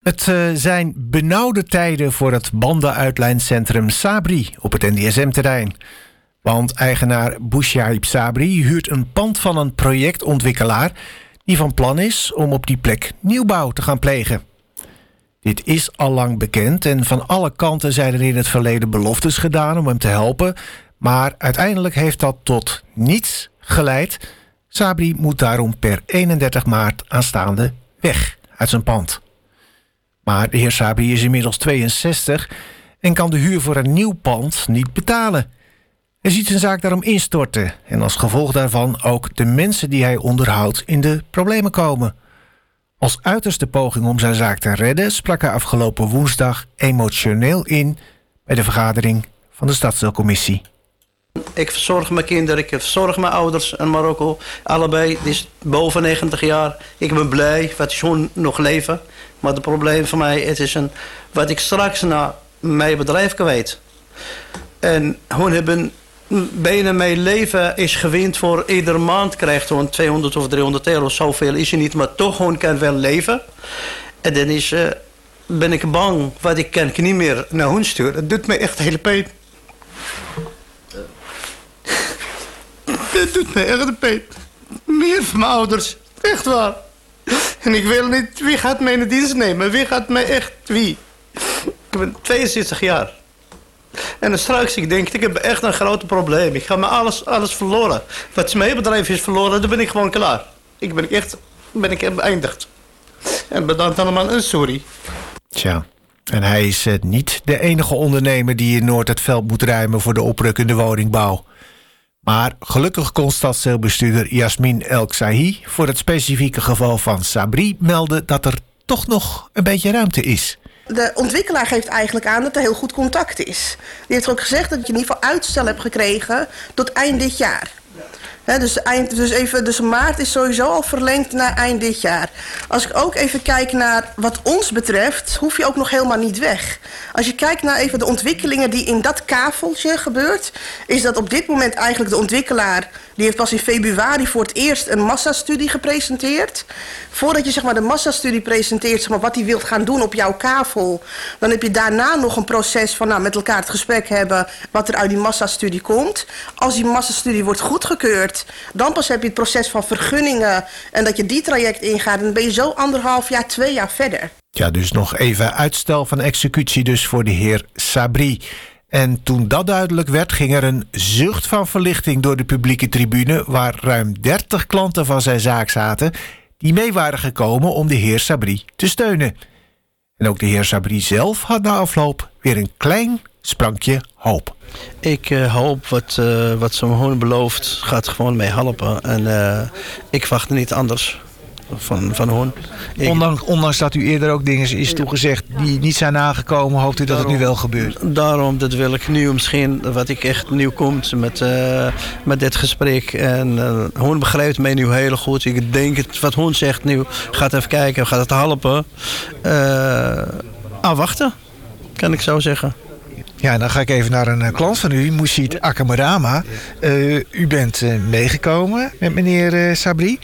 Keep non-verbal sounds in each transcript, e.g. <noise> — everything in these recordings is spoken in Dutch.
Het uh, zijn benauwde tijden voor het bandenuitlijncentrum Sabri op het NDSM-terrein. Want eigenaar Bouchaib Sabri huurt een pand van een projectontwikkelaar die van plan is om op die plek nieuwbouw te gaan plegen. Dit is al lang bekend en van alle kanten zijn er in het verleden beloftes gedaan om hem te helpen, maar uiteindelijk heeft dat tot niets geleid. Sabri moet daarom per 31 maart aanstaande weg uit zijn pand. Maar de heer Sabri is inmiddels 62 en kan de huur voor een nieuw pand niet betalen. Hij ziet zijn zaak daarom instorten en als gevolg daarvan ook de mensen die hij onderhoudt in de problemen komen. Als uiterste poging om zijn zaak te redden sprak hij afgelopen woensdag emotioneel in bij de vergadering van de stadsdeelcommissie. Ik verzorg mijn kinderen, ik verzorg mijn ouders in Marokko. Allebei, die is boven 90 jaar. Ik ben blij dat ze nog leven. Maar het probleem voor mij is een, wat ik straks naar mijn bedrijf kwijt. En hun hebben bijna mijn leven is gewend voor iedere maand krijgt gewoon 200 of 300 euro. Zoveel is je niet, maar toch gewoon kan wel leven. En dan is, uh, ben ik bang, wat ik kan niet meer naar hun sturen. Dat doet me echt hele pijn. Dat doet me echt pijn. Meer van mijn ouders. Echt waar. <laughs> En ik wil niet... Wie gaat mij in de dienst nemen? Wie gaat mij echt... Wie? Ik ben 62 jaar. En straks, ik denk, ik heb echt een groot probleem. Ik ga me alles, alles verloren. Wat mijn bedrijf is verloren, dan ben ik gewoon klaar. Ik ben echt, ben ik beëindigd. En bedankt allemaal en sorry. Tja, en hij is uh, niet de enige ondernemer die in Noord het veld moet ruimen voor de oprukkende woningbouw. Maar gelukkig kon stadsdeelbestuurder Jasmin El Sahi voor het specifieke geval van Sabri melden dat er toch nog een beetje ruimte is de ontwikkelaar geeft eigenlijk aan dat er heel goed contact is. Die heeft ook gezegd dat je in ieder geval uitstel hebt gekregen tot eind dit jaar dus, eind, dus, even, dus maart is sowieso al verlengd naar eind dit jaar. Als ik ook even kijk naar wat ons betreft, hoef je ook nog helemaal niet weg. Als je kijkt naar even de ontwikkelingen die in dat kaveltje gebeurt, is dat op dit moment eigenlijk de ontwikkelaar, die heeft pas in februari voor het eerst een massastudie gepresenteerd. Voordat je zeg maar, de massastudie presenteert, zeg maar, wat hij wilt gaan doen op jouw kavel, dan heb je daarna nog een proces van nou, met elkaar het gesprek hebben wat er uit die massastudie komt. Als die massastudie wordt goedgekeurd, dan pas heb je het proces van vergunningen en dat je die traject ingaat. En dan ben je zo anderhalf jaar, twee jaar verder. Ja, dus nog even uitstel van executie dus voor de heer Sabri. En toen dat duidelijk werd, ging er een zucht van verlichting door de publieke tribune, waar ruim 30 klanten van zijn zaak zaten, die mee waren gekomen om de heer Sabri te steunen. En ook de heer Sabri zelf had na afloop weer een klein sprankje hoop. Ik uh, hoop wat, uh, wat hoon belooft, gaat gewoon mee helpen. En uh, ik wacht niet anders van, van hoon. Ondanks, ondanks, dat u eerder ook dingen is toegezegd die niet zijn aangekomen, hoopt u dat het nu wel gebeurt? Daarom, dat wil ik nu misschien, wat ik echt nieuw komt met, met dit gesprek. En Hoon begrijpt mij nu heel goed. Ik denk het, wat Hoon zegt nu, gaat even kijken, gaat het helpen. afwachten, kan ik zo zeggen. Ja, dan ga ik even naar een eh, klant van u, Mushid Akamarama. Uh, u bent uh, meegekomen met meneer uh, Sabri.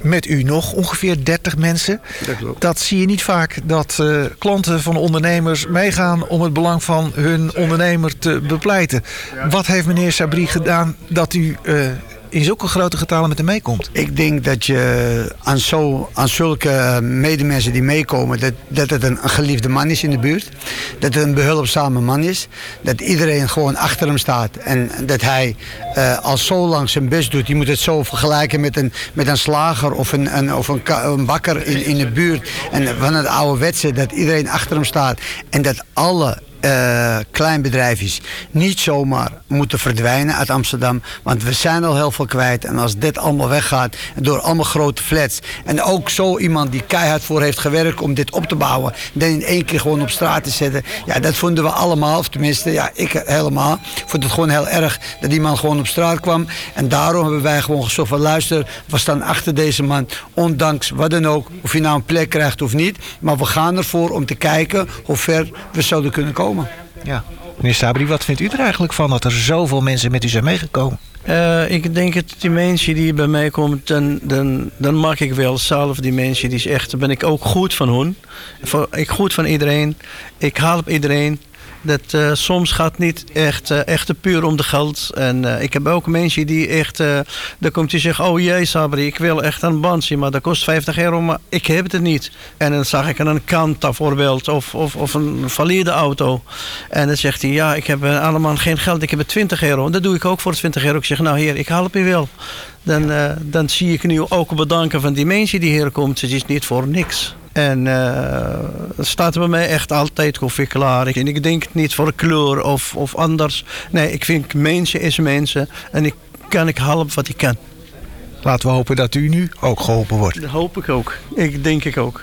Met u nog ongeveer 30 mensen. Dat, dat zie je niet vaak, dat klanten van ondernemers meegaan... om het belang van hun ondernemer te bepleiten. Wat heeft meneer Sabri gedaan dat u in zulke grote getalen met hem meekomt? Ik denk dat je aan, zo, aan zulke medemensen die meekomen... Dat, dat het een, geliefde man is in de buurt. Dat het een behulpzame man is. Dat iedereen gewoon achter hem staat. En dat hij uh, al zo lang zijn best doet. Je moet het zo vergelijken met een, met een slager of een, of een, bakker in, in de buurt. En van het ouderwetse, dat iedereen achter hem staat. En dat alle uh, kleinbedrijfjes niet zomaar moeten verdwijnen uit Amsterdam. Want we zijn al heel veel kwijt. En als dit allemaal weggaat, door allemaal grote flats. En ook zo iemand die keihard voor heeft gewerkt om dit op te bouwen. Dan in één keer gewoon op straat te zetten. Ja, dat vonden we allemaal. Of tenminste, ja, ik helemaal. Vond het gewoon heel erg dat die man gewoon op straat kwam. En daarom hebben wij gewoon gezegd van luister, we staan achter deze man. Ondanks wat dan ook, of je nou een plek krijgt of niet. Maar we gaan ervoor om te kijken hoe ver we zouden kunnen komen. Ja. Meneer Sabri, wat vindt u er eigenlijk van dat er zoveel mensen met u zijn meegekomen? Uh, ik denk dat die mensen die bij mij komen, dan, dan, dan maak ik wel zelf die mensen. Die is echt, ben ik ook goed van hun. Ik goed van iedereen. Ik help iedereen. Dat uh, soms gaat niet echt, uh, echt puur om de geld. En uh, ik heb ook mensen die echt, dan komt die zeggen, oh jee Sabri, ik wil echt een bandje, maar dat kost 50 euro, maar ik heb het niet. En dan zag ik een kant bijvoorbeeld, of, of, of een valide auto. En dan zegt hij, ja, ik heb allemaal geen geld, ik heb 20 euro. En dat doe ik ook voor 20 euro. Ik zeg, nou heer, ik help je wel. Dan, dan zie ik nu ook bedanken van die mensen die hier komt. Het is niet voor niks. En uh, staat bij mij echt altijd koffie klaar. En ik denk niet voor kleur of, of anders. Nee, ik vind mensen is mensen. En ik kan ik helpen wat ik kan. Laten we hopen dat u nu ook geholpen wordt. Dat hoop ik ook. Ik denk ik ook.